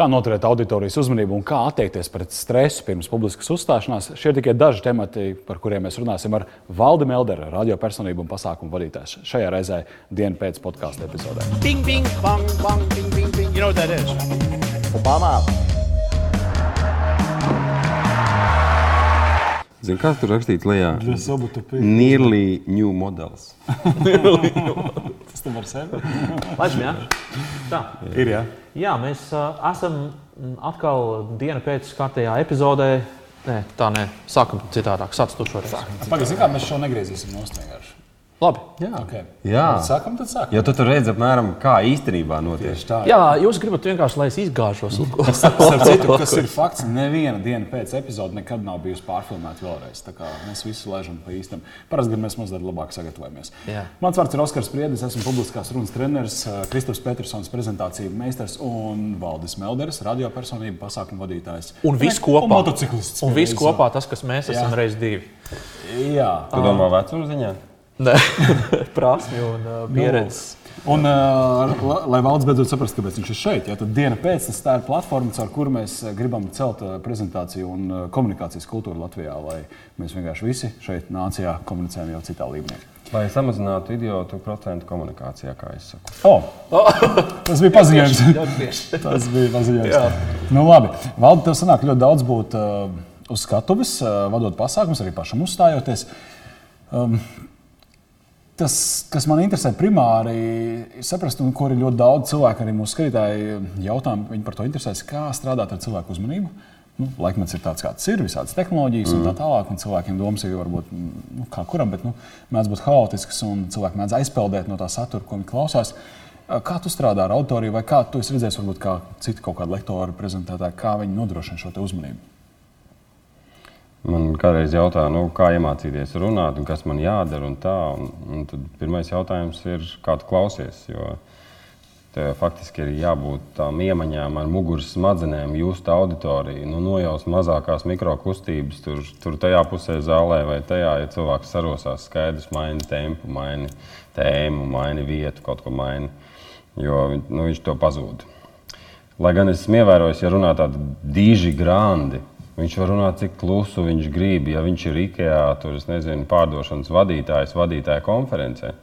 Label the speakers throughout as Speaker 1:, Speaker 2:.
Speaker 1: Kā noturēt auditorijas uzmanību un kā attiekties pret stresu pirms publiskas uzstāšanās, šie ir tikai daži temati, par kuriem mēs runāsim ar Valdi Melderu, radiopersonību un pasākumu vadītāju. Šajā reizē dienas pēc podkāstu epizodē.
Speaker 2: Bing, bing, bang, bang, bing, bing, bing. You know what that is?
Speaker 3: Obama.
Speaker 4: Zini, kas tur rakstīts lejā?
Speaker 5: Nearly
Speaker 4: new models.
Speaker 5: Tas tam var sevi.
Speaker 3: Lažam, jā. Tā.
Speaker 5: Ir, jā.
Speaker 3: Jā, mēs uh, esam mm, atkal dienu pēc kārtējā epizodē. Nē, tā nē, sākam citādāk. Sāc tu šoreiz.
Speaker 5: Pagaidzi, kā mēs šo negriezīsim nost vienkārši.
Speaker 3: Labi.
Speaker 5: Okay.
Speaker 4: Jā.
Speaker 5: Sākam, tad sākam.
Speaker 4: Jo tu tur redzi, apmēram, kā īstenībā notiek.
Speaker 5: Tieši tā.
Speaker 3: Jā, jūs gribat vienkārši, lai es izgāžos.
Speaker 5: Starp citu, kas ir fakts, neviena diena pēc epizode nekad nav bijusi pārfilmēta vēlreiz. Tā kā mēs visi lēžam pa īstam. Parasti mēs mazliet labāk sagatavojamies.
Speaker 3: Jā.
Speaker 5: Mans vārds ir Oskars Priedis, esmu publiskās runas treneris, Kristofers Petersons, prezentāciju meistars un Valdis Melders, radiopersonība, pasākumu vadītājs.
Speaker 3: Un viss kopā.
Speaker 5: Un motociklists.
Speaker 3: Un viss kopā tas, kas mēs esam
Speaker 5: Jā.
Speaker 3: reiz divi.
Speaker 5: Jā.
Speaker 4: Tu domā, vecuma ziņā?
Speaker 3: Nē, prasmi un uh, pieredzes.
Speaker 5: Un, uh, la- lai valsts beidzot saprastu, kāpēc viņš ir šeit, ja, tad diena pēc tam tā ir platforma, caur kuru mēs uh, gribam celt uh, prezentāciju un uh, komunikācijas kultūru Latvijā, lai mēs vienkārši visi šeit nācijā komunicējam jau citā līmenī.
Speaker 4: Lai samazinātu idiotu procentu komunikācijā, kā es saku.
Speaker 5: Oh, tas bija paziņojums. tas bija paziņojums. Nu, labi. Valdi, tev sanāk ļoti daudz būt uh, uz skatuves, uh, vadot pasākumus, arī pašam uzstājoties. Um, Tas, kas man interesē primāri, ir saprast, un ko arī ļoti daudz cilvēku, arī mūsu skatītāji jautā, viņi par to interesēs, kā strādāt ar cilvēku uzmanību. Nu, laikmets ir tāds, kāds ir, visādas tehnoloģijas mm. un tā tālāk. Un cilvēkiem domas ir varbūt nu, kā kuram, bet nu, mēdz būt haotiskas un cilvēki mēdz aizpeldēt no tā satura, ko viņi klausās. Kā tu strādā ar autoriju, vai kā tu esi redzējis, varbūt kā citi kaut kādi lektori, prezentētāji, kā viņi nodrošina šo uzmanību?
Speaker 4: Man kādreiz jautā, nu, kā iemācīties runāt, un kas man jādara. Un tā, un, un tad pirmais jautājums ir, kā tu klausies. Jo tev faktiski ir jābūt tām iemaņām ar muguras smadzenēm, just auditoriju, nu, nojaust mazākās mikrokustības, tur, tur tajā pusē zālē vai tajā, ja cilvēks sarosās, skaidrs, maini tempu, maini tēmu, maini vietu, kaut ko maini. Jo nu, viņš to pazūd. Lai gan es esmu ievērojis, ja runā tādi diži grandi, viņš var runāt cik klusu viņš grib. Ja viņš ir IKEA, tur es nezinu, pārdošanas vadītājs, vadītāja konferencē,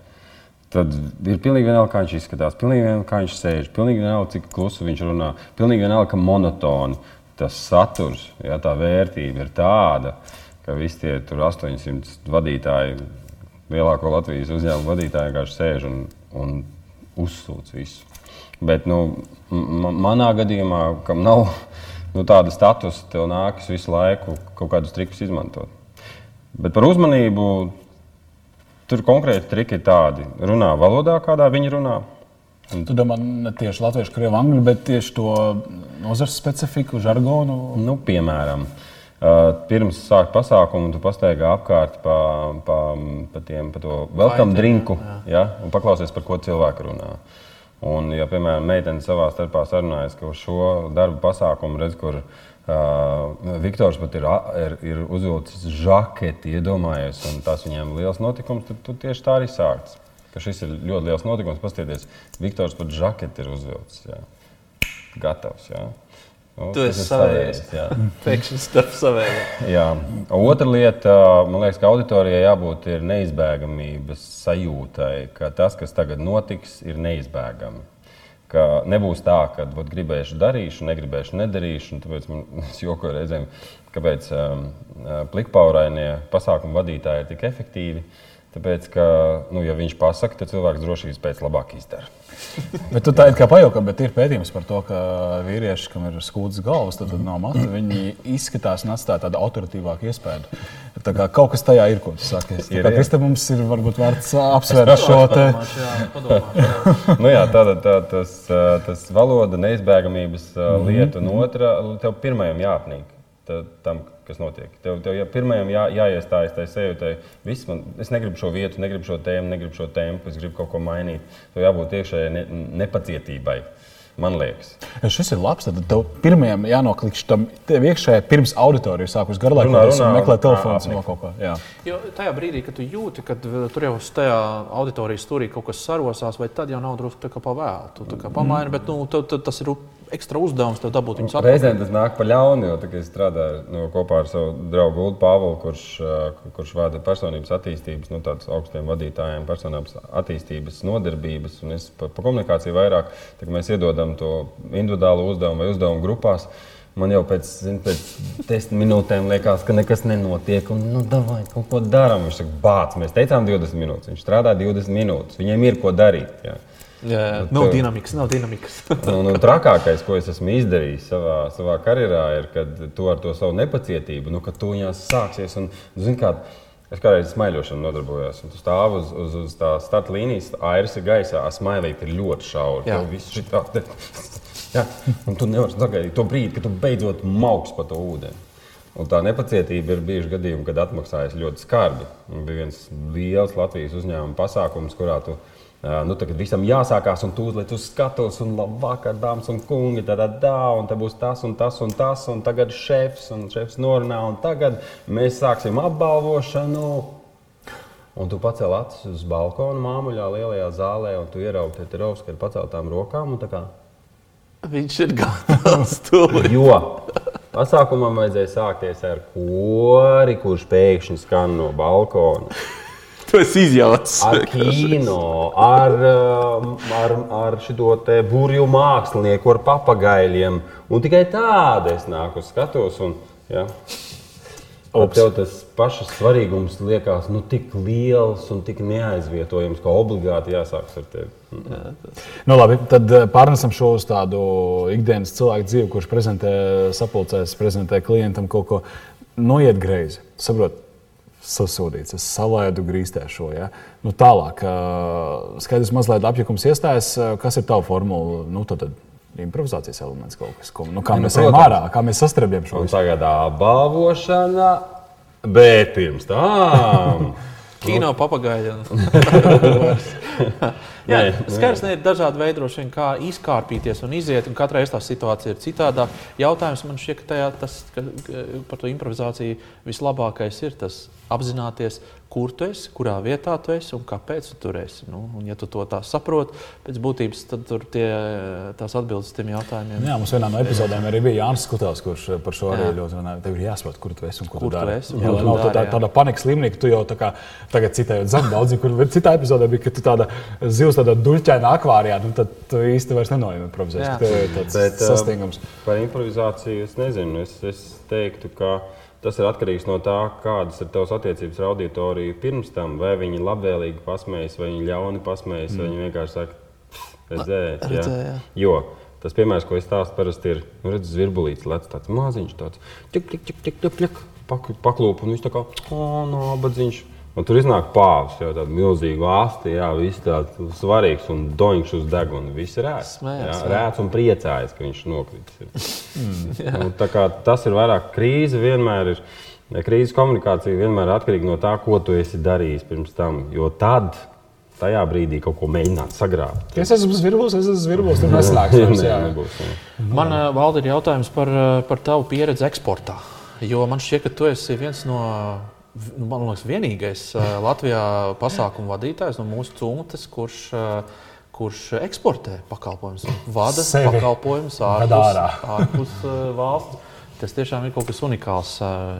Speaker 4: tad ir pilnīgi vienalga, kā viņš izskatās, pilnīgi vienalga, kā viņš sēž, pilnīgi vienalga, cik klusu viņš runā, pilnīgi vienalga, ka monotoni tas saturs, ja tā vērtība ir tāda, ka visi tie tur 800 vadītāji, lielāko Latvijas uzņēmumu vadītāji vienkārši sēž un, un uzsūc visu. Bet nu, manā gadījumā, kam nav nu, tāda statusa, tev nākas visu laiku kaut kādus trikus izmantot. Bet par uzmanību tur konkrēti triki ir tādi. Runā valodā, kādā viņi runā.
Speaker 5: Tu domā ne tieši latviešu, krievu, angļu, bet tieši to nozares specifiku, žargonu.
Speaker 4: Nu, piemēram, uh, pirms sākt pasākumu, tu pastaigā apkārt pa, pa, pa, tiem, pa to welcome
Speaker 3: Vaitiem,
Speaker 4: drinku ja, un paklausies, par ko cilvēki runā. Un, ja, piemēram, meitene savā starpā sarunājas, ka uz šo darbu pasākumu redz, kur uh, Viktors pat ir, ir, ir uzvilcis žaketi, iedomājies, un tas viņiem ir liels notikums, tad tu tieši tā arī sākts. Ka šis ir ļoti liels notikums. Paskatieties, Viktors pat žaketi ir uzvilcis. Jā. Gatavs. Jā. Nu,
Speaker 3: Tu esi savējais. Pēkšņi starp saviem.
Speaker 4: Jā. Otra lieta, man liekas, ka auditorijai jābūt ir neizbēgamības sajūtai, ka tas, kas tagad notiks, ir neizbēgami. Ka nebūs tā, ka vat, gribēšu darīšu, negribēšu nedarīšu. Tāpēc man jokoju reizēm, kāpēc um, plikpaurainie pasākumu vadītāji ir tik efektīvi. Tāpēc, ka, nu, ja viņš pasakā, tad cilvēks drošības pēc labāk izdara.
Speaker 5: Bet tu tā kā pajaukā, bet ir pētījums par to, ka vīrieši, kam ir skūdas galvas, tad, tad nav matu, viņi izskatās un atstāja tādu autoritīvāku iespēju. Tā kā kaut kas tajā ir, ko tu saki. Tā
Speaker 4: Ir,
Speaker 5: kā
Speaker 4: ir.
Speaker 5: Krista mums ir varbūt vērts apsvērt šo te.
Speaker 4: Nu, jā, tāda, tā, tas, ā, tas valoda neizbēgamības ā, lieta, un otra, tev pirmajam jāapnīk ta- tam, kas notiek. Tev, tev jā, pirmajam jā, jāiestājas tajā sajūtai, viss man, es negribu šo vietu, negribu šo tēmu, negribu šo tempu, es gribu kaut ko mainīt. Tev jābūt iekšējai ne, nepacietībai. Man liekas,
Speaker 5: Šis ir labs. Tad tev pirmajam jānoklikšķi tam tev iekšējā pirms auditorijas sākus
Speaker 4: Runā,
Speaker 5: garlaikoties un
Speaker 4: runā,
Speaker 5: meklēt telefonu no kaut kā. Jā.
Speaker 3: Jo tajā brīdī, kad tu jūti, ka tur jau uz tajā auditorijas stūrī kaut kas sarosās, vai tad jau nav drusku tā kā pavēlu. Tu tā kā pamaini, bet nu, tev, tev, tas ir ekstra uzdevums tev dabūt viņus atpakaļ.
Speaker 4: Reizēm tas nāk par ļaunu, jo es strādāju nu, kopā ar savu draugu Ulu Pāvelu, kurš, kurš vada personības attīstības, nu, tādus augstiem vadītājiem, personības attīstības nodarbības. Un es par, par komunikāciju vairāk, mēs iedodam to individuālu uzdevumu vai uzdevumu grupās. Man jau pēc, zin, pēc desmit minūtēm liekas, ka nekas nenotiek. Un, nu, davai, kaut ko darām. Viņš saka, bāc, mēs teicām 20 minūtes. Viņš strādā 20 minūtes. Viņiem ir ko darīt. Jā.
Speaker 3: Jā, jā. Nav dinamikas, nav dinamikas.
Speaker 4: Un, un trakākais, ko es esmu izdarījis savā, savā karjerā, ir, kad tu ar to savu nepacietību, nu, kad tu viņās sāksies. Un, zin, kā, es kādreiz smaiļošanu nodarbojos, un tu stāv uz, uz, uz tā starta līnijas, airis ir gaisā, smailīt ir ļoti šauri.
Speaker 3: Jā.
Speaker 4: Viss šitā te- Jā, un tu nevari sagaidīt to brīdi, kad tu beidzot mauks pa to ūdeni. Un tā nepacietība ir bijuši gadījumi, kad atmaksājas ļoti skarbi. Un bija viens liels Latvijas uzņēmuma pasākums, kurā tu ā, nu, tagad visam jāsākās, un tūlīt uz skatuves, un labvakar, dāmas un kungi, tādā dā, un te būs tas un tas un tas, un tagad šefs, un šefs norunā, un tagad mēs sāksim apbalvošanu. Un tu pacēli acis uz balkona māmuļā, lielajā zālē, un tu ieraugi Teterovsku ar paceltām rokām. tā kā
Speaker 3: Viņš ir gatavs tūlīt.
Speaker 4: Jo pasākumam vajadzēja sākties ar kori, kurš pēkšņi skan no balkona.
Speaker 3: Tu esi izjaucis.
Speaker 4: Ar kino, ar, um, ar, ar šo burbuļu mākslinieku, ar papagaļiem. Un tikai tāda es nāku uz skatuves. Un, ja, tev tas pašs svarīgums liekas nu, tik liels un tik neaizvietojams, ka obligāti jāsākas ar tevi.
Speaker 5: Nu, labi, tad eh, pārnesam šo uz tādu ikdienas cilvēku dzīvi, kurš prezentē sapulcēs, prezentē klientam kaut ko noiet greizi. Saprot, sasūdīts, es salaidu grīstē šo. Ja? Nu, tālāk, skaidrs, mazliet apjukums iestājas. Kas ir tava formula? Nu, tad, tad improvizācijas elements kaut kas, ko, nu, kā
Speaker 4: Nu,
Speaker 5: mēs ejam ārā, kā mēs sastrēbjam šo
Speaker 4: Un
Speaker 5: visu.
Speaker 4: tagad apbalvošana, bet pirms tam.
Speaker 3: Kino papagaļa. Jā, ka ir dažādi veidi, vien, kā izkārpīties un iziet. Un katrai tā situācija ir citādāka. Jautājums man šķiet, ka, tajā, tas, ka par to improvizāciju vislabākais ir tas apzināties, kur tu esi, kurā vietā tu esi un kāpēc tu tur esi. Nu, un, ja tu to tā saproti, pēc būtības, tad tur tie, tās atbildes tiem jautājumiem.
Speaker 5: Jā, mums vienā no epizodēm arī bija Jānis Skutels, kurš eh, par šo arī
Speaker 3: Jā.
Speaker 5: ļoti runāja. Tev ir jāsaprot, kur tu esi un ko
Speaker 3: Kur
Speaker 5: tu
Speaker 3: tu
Speaker 5: dari.
Speaker 3: esi un
Speaker 5: Jā,
Speaker 3: tu
Speaker 5: nav tā,
Speaker 3: dari, jā.
Speaker 5: tāda panikas līmenī, ka tu jau tā kā tagad citējot zem daudzi, kur citā epizodē bija, ka tu tāda zivs tādā duļķainā akvārijā, nu tad tu īsti vairs ka Tev ir tāds
Speaker 4: Bet, ā,
Speaker 5: sasniegums.
Speaker 4: Par improvizāciju es nezinu. Es, es teiktu, ka tas ir atkarīgs no tā, kādas ir tavas attiecības ar auditoriju pirms tam. Vai viņi labvēlīgi pasmējas, vai viņi ļauni pasmējas, mm. vai viņi vienkārši saka, redzēji.
Speaker 3: redzēju, jā.
Speaker 4: Jo tas piemērs, ko es stāstu, parasti ir nu, redz, zvirbulīts, lec tāds maziņš, tāds tik, tik, tik, tik, tik, tik, pak, paklūp, un viņš tā kā nābadziņš. Un tur iznāk pāvis, jau tāda milzīga asti, jā, viss tāds svarīgs un doņš uz deguna. Viss ir rēts.
Speaker 3: Smējās,
Speaker 4: jā, rēts un priecājas, ka viņš nokritis. ir. Nu, tā kā tas ir vairāk krīze, vienmēr ir. Krīzes komunikācija vienmēr ir atkarīga no tā, ko tu esi darījis pirms tam. Jo tad, tajā brīdī, kaut ko mēģināt sagrābt.
Speaker 5: Es esmu zvirbulis, es esmu zvirbulis, tur
Speaker 4: Nē,
Speaker 5: jā.
Speaker 4: nebūs, jā.
Speaker 3: Man, uh, Valdi, ir jautājums par, uh, par tavu pieredzi eksportā. Jo man šķiet, ka tu esi viens no. nu, Man liekas, vienīgais Latvijā pasākumu vadītājs no mūsu cūmutes, kurš, uh, kurš eksportē pakalpojumus, vada
Speaker 5: Sevi
Speaker 3: pakalpojumus ārpus, ārpus uh, valsts. Tas tiešām ir kaut kas unikāls.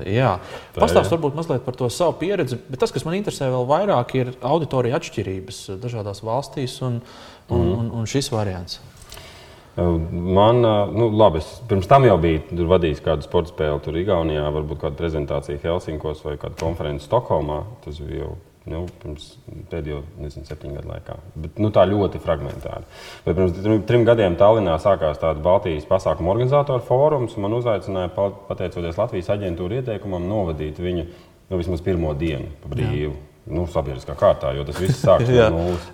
Speaker 3: Jā, pastāstiet varbūt mazliet par to savu pieredzi. Bet tas, kas man interesē vēl vairāk, ir auditorija atšķirības uh, dažādās valstīs un, un, un, un šis variants.
Speaker 4: Man, nu, labi, es pirms tam jau biju vadījis kādu sporta spēli, tur Igaunijā, varbūt kādu prezentāciju Helsinkos vai kādu konferenci Stokholmā. Tas bija jau nu, pirms pēdējo nezinu, septiņu gadu laikā. Bet, nu, tā ļoti fragmentāri. Bet pirms trim, trim gadiem Tallinā sākās tāds Baltijas pasākumu organizatoru fórums. Man uzaicināja, pa- pateicoties Latvijas aģentūra ieteikumam, novadīt viņu nu, vismaz pirmo dienu brīvu. Nu, sabiedriskā kārtā, jo tas viss sākas
Speaker 3: Jā.
Speaker 4: no nulles.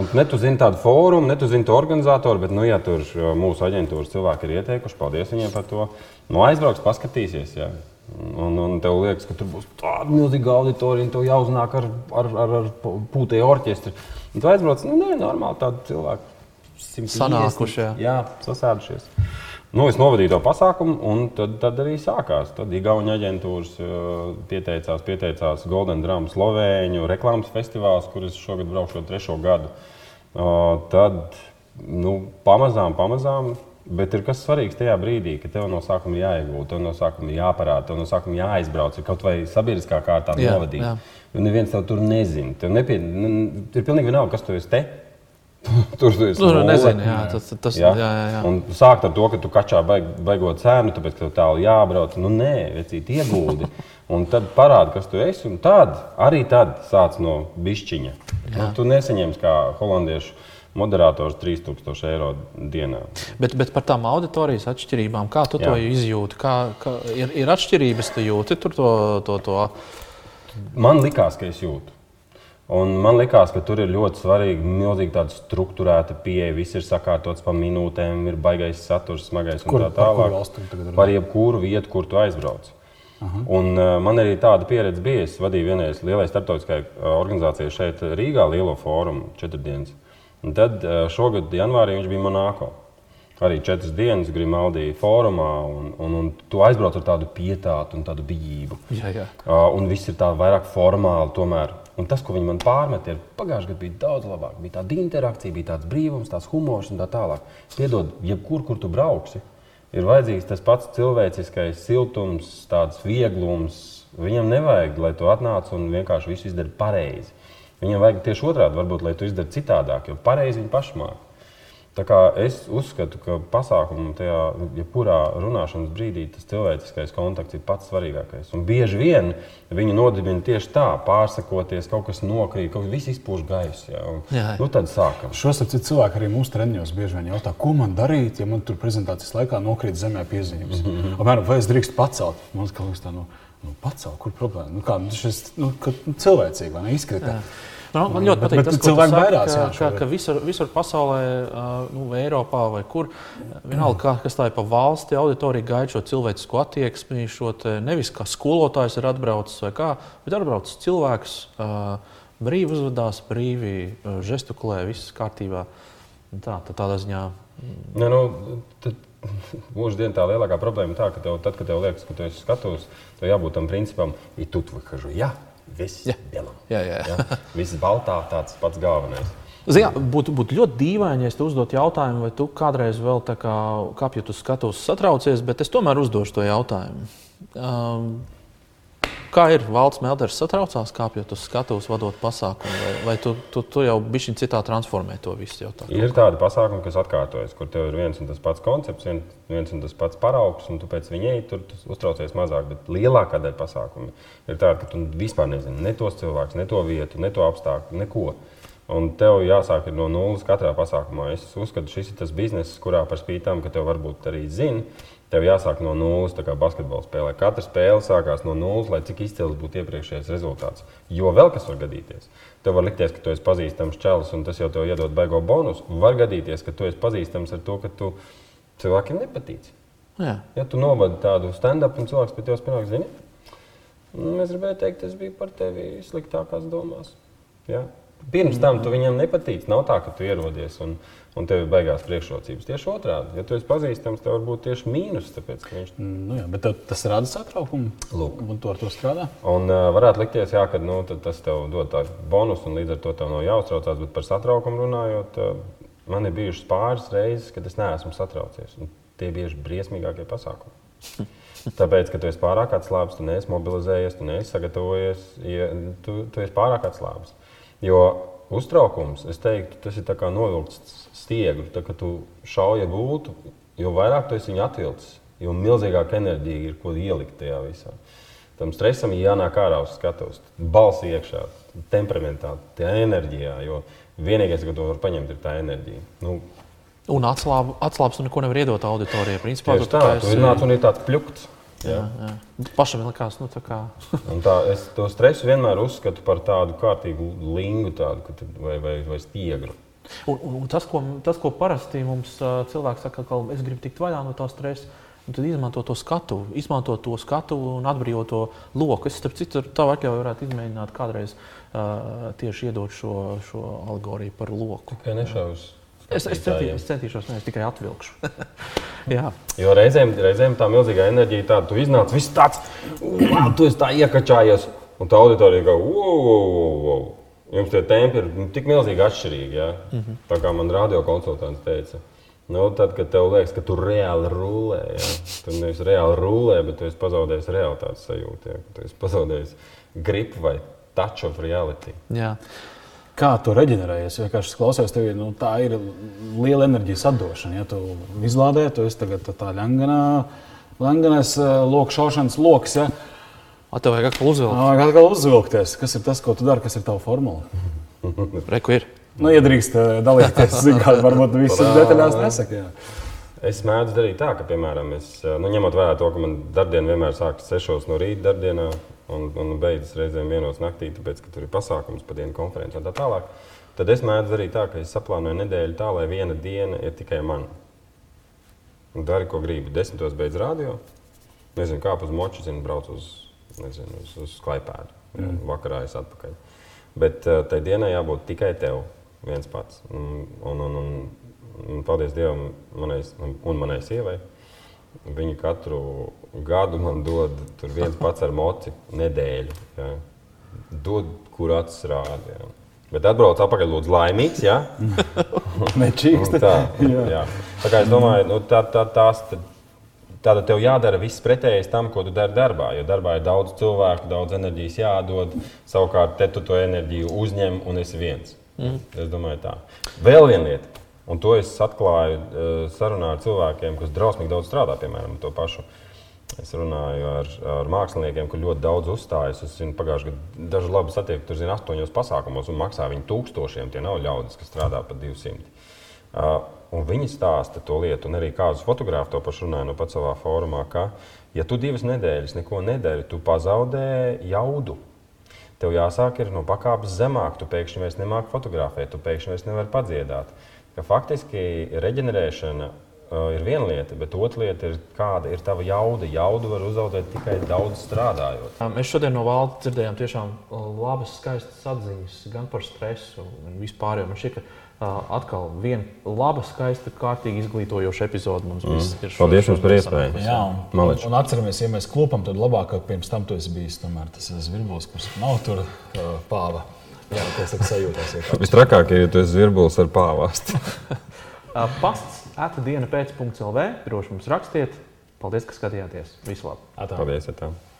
Speaker 4: Un ne tu zini tādu fórumu, ne tu zini to organizatoru, bet, nu, ja tur uh, mūsu aģentūras cilvēki ir ieteikuši, paldies viņiem par to. Nu, aizbrauks, paskatīsies. Jā. Un, un tev liekas, ka tur būs tāda milzīga auditorija, un tev jāuznāk ar, ar, ar, ar pūtēju orķestri. Un tu aizbrauc, nu, nē, normāli tādi cilvēki. 150,
Speaker 3: Sanākuši, jā.
Speaker 4: jā, sasēdušies. Nu, es novadīju to pasākumu, un tad, tad arī sākās. Tad Igaunijas aģentūras uh, pieteicās, pieteicās Golden Drum Slovēņu reklāmas festivāls, kuras šogad braukšu trešo gadu. Uh, tad nu, pamazām, pamazām Bet ir kas svarīgs tajā brīdī, kad tev no sākuma jāiegūst, tev no sākuma jāparāda, tev no sākuma jāizbrauc, ir kaut vai sabiedriskā kārtā
Speaker 3: Jā,
Speaker 4: novadīt.
Speaker 3: jā.
Speaker 4: Jo neviens tev tur nezina. Tev nepie... nu, ir pilnīgi vienalga, kas tu esi te. tur tu esi.
Speaker 3: Nu, nu,
Speaker 4: nulle.
Speaker 3: nezinu, jā, tas, tas, jā, jā, jā.
Speaker 4: Un sākt ar to, ka tu kačā baig, baigot cēnu, tāpēc, ka tev tālu jābrauc. Nu, nē, vecīt, ieguldi. Un tad parādi, kas tu esi. Un tad arī tad sāc no bišķiņa. Nu, tu nesaņemsi kā holandiešu moderators 3000 eiro dienā.
Speaker 3: Bet, bet par tām auditorijas atšķirībām, kā tu
Speaker 4: Jā.
Speaker 3: to izjūti? Kā, kā, ir, ir atšķirības, tu jūti tur to. to, to.
Speaker 4: Man likās, ka es jūtu. Un man liekas, ka tur ir ļoti svarīga, milzīga tāda struktūrēta pieeja. Viss ir sakārtots pa minūtēm, ir baigais saturs, smagais un
Speaker 5: Kur-
Speaker 4: tā
Speaker 5: par kuru
Speaker 4: tālāk.
Speaker 5: runā?
Speaker 4: Par jebkuru vietu, kur tu aizbrauc. Un, uh, man arī tāda pieredze bija. Es vadīju vienreiz lielai starptautiskai uh, organizācijai šeit, Rīgā, lielo fórumu, četras dienas. Un tad uh, šogad, janvārī, viņš bija Monako. Arī četras dienas Grimaldi fórumā, un, un, un tu aizbrauc ar tādu pietātu un tādu bijību.
Speaker 3: Jā, jā.
Speaker 4: Uh, un viss ir tā vairāk formāli. Tomēr. Un tas, ko viņi man pārmet, ir pagājušajā gadā bija daudz labāk. Bija tāda interakcija, bija tāds brīvums, tāds humors un tā tālāk. Piedod, jebkur, kur tu brauksi, ir vajadzīgs tas pats cilvēciskais siltums, tāds vieglums. Viņam nevajag, lai tu atnāc un vienkārši visu izdari pareizi. Viņam vajag tieši otrādi, varbūt, lai tu izdari citādāk, jo pareizi viņi paši māca. Tā kā es uzskatu, ka pasākumā, tajā jebkurā runāšanas brīdī, tas cilvēciskais kontakts ir pats svarīgākais. Un bieži vien viņi nodibina tieši tā, pārsakoties, kaut kas nokrīt, kaut kas viss izpūš gaisu. Ja? Un,
Speaker 3: Jā.
Speaker 4: nu, tad sākam.
Speaker 5: Šos ap citu cilvēku arī mūsu treniņos bieži vien jautā, ko man darīt, ja man tur prezentācijas laikā nokrīt zemē piezīmes. Apmēram, vai es drīkstu pacelt? Man liekas, tā, nu, nu, pacelt, kur problēma? Nu, kā, nu, šis, nu, ka, nu, cilvēcīgi, vai ne? Izkrita.
Speaker 3: Nu, man ļoti patīk,
Speaker 5: bet,
Speaker 3: tas, bet
Speaker 5: cilvēki
Speaker 3: saki,
Speaker 5: vairās,
Speaker 3: ka,
Speaker 5: jā,
Speaker 3: ka, ka visur, visur pasaulē, nu, Eiropā vai kur, vienalga, kā, kas tā ir pa valsti, auditorija gaida šo cilvēcisku attieksmi, šo te, nevis kā skolotājs ir atbraucis vai kā, bet atbraucis cilvēks, brīvi uzvedās, brīvi žestukulē, viss kārtībā. Nu, tā, tā, tādā ziņā.
Speaker 4: Mm. Ja, nu, tad... Mūždien tā lielākā problēma ir tā, ka tev, tad, kad tev liekas, ka tu esi skatos, tev jābūt tam principam, ir tu tvakažu. Ja, viss
Speaker 3: ir
Speaker 4: vienā.
Speaker 3: Jā, jā.
Speaker 4: jā. Viss baltā, tāds pats galvenais.
Speaker 3: Zinām, būtu būt ļoti dīvaini, ja es te uzdotu jautājumu, vai tu kādreiz vēl kā, kāpjot uz skatuves satraucies, bet es tomēr uzdošu to jautājumu. Um, kā ir valsts melders satraucās, kāpjot uz skatuves, vadot pasākumu, vai, vai tu, tu, tu jau bišķiņ citā transformē to visu jautājumu?
Speaker 4: Ir tādi pasākumi, kas atkārtojas, kur tev ir viens un tas pats koncepts, vien- viens un tas pats paraugs, un tu pēc viņa ej, tur tu uztraucies mazāk. Bet lielākā daļa pasākumu ir tāda, ka tu vispār nezini ne tos cilvēkus, ne to vietu, ne to apstākļu, neko. Un tev jāsāk no nulles katrā pasākumā. Es uzskatu, šis ir tas bizness, kurā par spīti tam, ka tev varbūt arī zina, tev jāsāk no nulles, tā kā basketbola spēlē. Katra spēle sākās no nulles, lai cik izcils būtu iepriekšējais rezultāts. Jo vēl kas var gadīties. Tev var likties, ka tu esi pazīstams čalis, un tas jau tev iedod baigo bonusu. Var gadīties, ka tu esi pazīstams ar to, ka tu cilvēkiem nepatīc.
Speaker 3: Jā.
Speaker 4: Ja tu novadi tādu stand-up, un cilvēks pie tevis pienāk, zini, "Mm, es gribēju teikt, es biju par tevi sliktākās domās. Ja? Pirms tam tu viņam nepatīc. Nav tā, ka tu ierodies un, un tev ir baigās priekšrocības. Tieši otrādi. Ja tu esi pazīstams, tev var būt tieši mīnus. Tāpēc, viņš
Speaker 5: Nu, jā, bet tas rada satraukumu.
Speaker 4: Lūk.
Speaker 5: Un tu ar to strādā.
Speaker 4: Un uh, varētu likties, jā, ka nu, tas tev dod tādu bonusu, un līdz ar to tev nav jāuztraucās. Bet par satraukumu runājot, uh, man ir bijušas pāris reizes, kad es neesmu satraucies. Un tie bieži briesmīgākie pasākumi. Tāpēc, ka tu esi pārāk atslābis, tu neesi mobilizējies, tu neesi sagatavojies, ja tu, tu esi pārāk atslābis. Jo uztraukums, es teiktu, tas ir tā kā novilkts stiegru. Tā kā tu šauji gultu, jo vairāk tu esi viņu atvilcis, jo milzīgāka enerģija ir, ko ielikt tajā visā. Tam stresam ir jānāk ārā uz skatuves, balsi iekšā, temperamentā, tajā enerģijā. Jo vienīgais, ko tu vari paņemt, ir tā enerģija. Nu,
Speaker 3: Un atslāb, atslābs un neko nevar iedot auditorijai. Principā,
Speaker 4: tieši tā,
Speaker 3: tikai
Speaker 4: tu
Speaker 3: esi-
Speaker 4: ir nāc un ir tāds pļukts. Jā.
Speaker 3: Jā. Pašam likās, nu, tā kā.
Speaker 4: Tā, es to stresu vienmēr uzskatu par tādu kārtīgu lingu tādu, vai, vai, vai stiegru.
Speaker 3: Un, un, un tas, ko, tas, ko parasti mums uh, cilvēks saka, ka es gribu tikt vaļā no tā stresa, tad izmanto to skatu, izmanto to skatu un atbrīvo to loku. Es, starp citu, tavu atļauju varētu izmēģināt kādreiz uh, tieši iedot šo, šo alegoriju par loku.
Speaker 4: Tikai nešaus.
Speaker 3: Es, es, centī, es centīšos, nevis tikai atvilkšu.
Speaker 4: Jo reizēm, reizēm tā milzīgā enerģija, tāda tu iznāc, viss tāds, wow, tu esi tā iekačājies. Un tā auditorija kā, wow, wow, wow. Jums tie tempi ir nu, tik milzīgi atšķirīgi. Ja? Mm -hmm. Tā kā man radio konsultants teica, Nu, tad, kad tev liekas, ka tu reāli rulē, ja? tu nevis reāli rulē, bet tu esi pazaudējis realitātes sajūtu. Ja? Tu esi pazaudējis gripu vai touch of reality.
Speaker 3: Jā.
Speaker 5: Kā tu reģenerējies? Jo, kā es klausos, tev ir, nu, tā ir liela enerģijas atdošana. Ja tu izlādē, tu esi tagad tā ļanganā, ļanganais lokšaušanas lokus. Ja?
Speaker 3: A, tev vajag atkal uzvilkt.
Speaker 5: Vajag atkal uzvilkties. Kas ir tas, ko tu dari, kas ir tava formula?
Speaker 3: Reku ir.
Speaker 5: Nu, iedrīkst eh, dalīties, kā varbūt visas detaļās nesaka. Jā.
Speaker 4: Es mēdzu darīt tā, ka, piemēram, es, nu, ņemot vērā to, ka man darbdiena vienmēr sākas 6 no rīta darbdienā un, un beidzas reizēm vienos naktī, tāpēc, ka tur ir pasākums, pa dienu konferences un tā tālāk, tad es mēdzu darīt tā, ka es saplānoju nedēļu tā, lai viena diena ir tikai man. Un dari, ko gribi. Desmitos beidz radio, nezinu, kāp uz moču, zinu, brauc uz, nezinu, uz, uz klaipēdu. Mm. Vakarā es atpakaļ. Bet uh, tai dienai jābūt tikai tev viens pats. Un, un, un, un, un paldies Dievam manai, un manai sievai. Viņi katru gadu man dod viens pats ar moci nedēļu. Ja. Dod, kur acis rāda. Ja. Bet atbrauc atpakaļ, lūdzu, laimīgs. Ja?
Speaker 5: Nečīkst.
Speaker 4: tā, jā. tā kā es domāju, nu, tā, tā, tās. Tā, Tātad tev jādara viss pretējais tam, ko tu dari darbā. Jo darbā ir daudz cilvēku, daudz enerģijas jādod. Savukārt, te tu to enerģiju uzņem un esi viens. Mm. Es domāju, tā. Vēl viena lieta, un to es atklāju uh, sarunā ar cilvēkiem, kas drausmīgi daudz strādā, piemēram, to pašu. Es runāju ar, ar māksliniekiem, kur ļoti daudz uzstājas. Es zinu, pagājušajā gadā daži labi satiek, tur zina, astoņos pasākumos un maksā viņi tūkstošiem. Tie nav ļaudis, kas strādā par 200. Uh, un viņi stāsta to lietu, un arī kāds fotogrāfs to pašu runāja no pats savā formā, ka, ja tu divas nedēļas neko nedari, tu pazaudē jaudu tev jāsāk no pakāpes zemāk. Tu pēkšņi vairs nemāki fotografēt, tu pēkšņi vairs nevari padziedāt. Ka faktiski reģenerēšana ir viena lieta, bet otra lieta ir, kāda ir tava jauda. Jaudu var uzaugt tikai daudz strādājot.
Speaker 3: Mēs šodien no valdes dzirdējām tiešām labas, skaistas atziņas gan par stresu un vispār. Man šķiet, ka atkal viena laba, skaista, kārtīgi izglītojoša epizode mums mm. ir.
Speaker 4: Paldies jums par iespēju.
Speaker 5: Jā, un, un, un atceramies, ja mēs klopam, tad labāk, ka pirms tam tu esi bijis tomēr tas zvirbulis, kurš nav tur uh, pāva. Jā, tas ir sajūtās.
Speaker 4: Vistrakāk, ja tu esi zvirbulis ar pāvāstu.
Speaker 3: Pasts atdiena pēc.lv. Droši mums rakstiet. Paldies, ka skatījāties. Visu labu!
Speaker 4: Atā. Paldies! Atā.